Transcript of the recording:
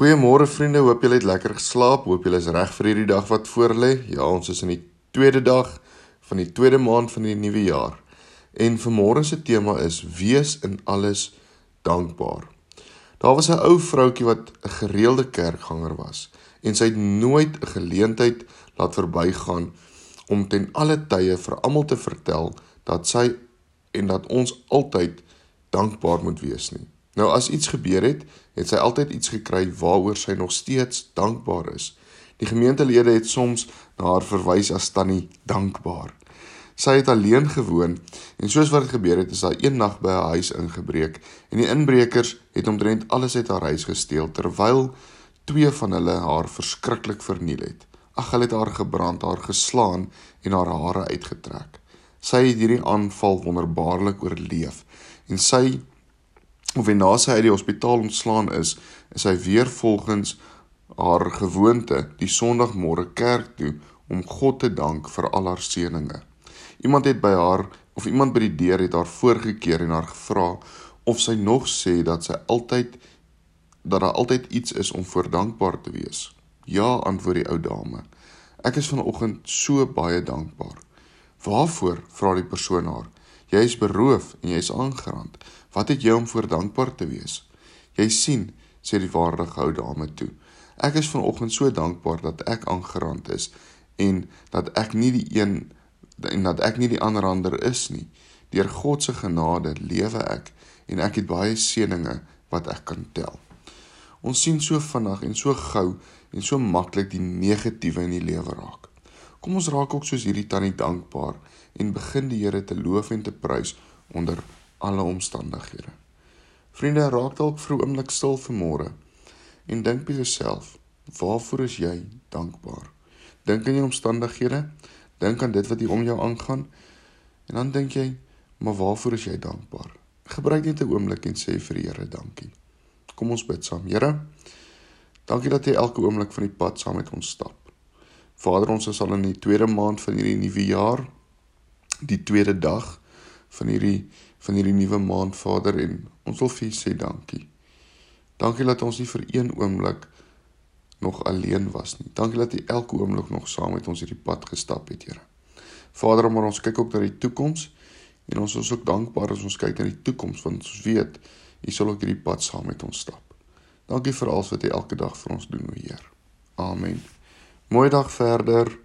Goeiemôre vriende, hoop julle het lekker geslaap. Hoop julle is reg vir hierdie dag wat voorlê. Ja, ons is in die tweede dag van die tweede maand van die nuwe jaar. En vanmôre se tema is wees in alles dankbaar. Daar was 'n ou vroutjie wat 'n gereelde kerkganger was en sy het nooit 'n geleentheid laat verbygaan om ten alle tye vir almal te vertel dat sy en dat ons altyd dankbaar moet wees nie. Nou as iets gebeur het, het sy altyd iets gekry waaroor sy nog steeds dankbaar is. Die gemeentelede het soms na haar verwys as tannie dankbaar. Sy het alleen gewoon en soos wat dit gebeur het, is daar een nag by haar huis ingebreek en die inbrekers het omtrent alles uit haar huis gesteel terwyl twee van hulle haar verskriklik verniel het. Ag, hulle het haar gebrand, haar geslaan en haar hare uitgetrek. Sy het hierdie aanval wonderbaarlik oorleef en sy of en na sy uit die hospitaal ontslaan is, is sy weer volgens haar gewoonte die Sondagmôre kerk toe om God te dank vir al haar seënings. Iemand het by haar of iemand by die deur het haar voorgekeer en haar gevra of sy nog sê dat sy altyd dat daar altyd iets is om voor dankbaar te wees. Ja, antwoord die ou dame. Ek is vanoggend so baie dankbaar. Waarvoor? vra die persoon haar. Jy is beroof en jy is aangerand. Wat het jy om voor dankbaar te wees? Jy sien, sê die waardige ou dame toe. Ek is vanoggend so dankbaar dat ek aangerand is en dat ek nie die een en dat ek nie die ander ander is nie. Deur God se genade lewe ek en ek het baie seënings wat ek kan tel. Ons sien so vinnig en so gou en so maklik die negatiewe in die lewe raak. Kom ons raak ook soos hierdie tannie dankbaar en begin die Here te loof en te prys onder alle omstandighede. Vriende, raak dalk vir 'n oomblik stil vanmôre en dink by jouself, waarvoor is jy dankbaar? Dink aan jou omstandighede, dink aan dit wat hier om jou aangaan en dan dink jy, maar waarvoor is jy dankbaar? Gebruik net 'n oomblik en sê vir die Here dankie. Kom ons bid saam. Here, dankie dat jy elke oomblik van die pad saam met ons stap. Vader, ons is al in die tweede maand van hierdie nuwe jaar, die tweede dag van hierdie van hierdie nuwe maand Vader en ons wil vir U sê dankie. Dankie dat ons nie vir een oomblik nog alleen was nie. Dankie dat U elke oomblik nog saam met ons hierdie pad gestap het, Here. Vader, maar ons kyk ook na die toekoms en ons is ook dankbaar as ons kyk na die toekoms want ons weet U sal ook hierdie pad saam met ons stap. Dankie vir alles wat U elke dag vir ons doen, o Heer. Amen. Mooi dag verder.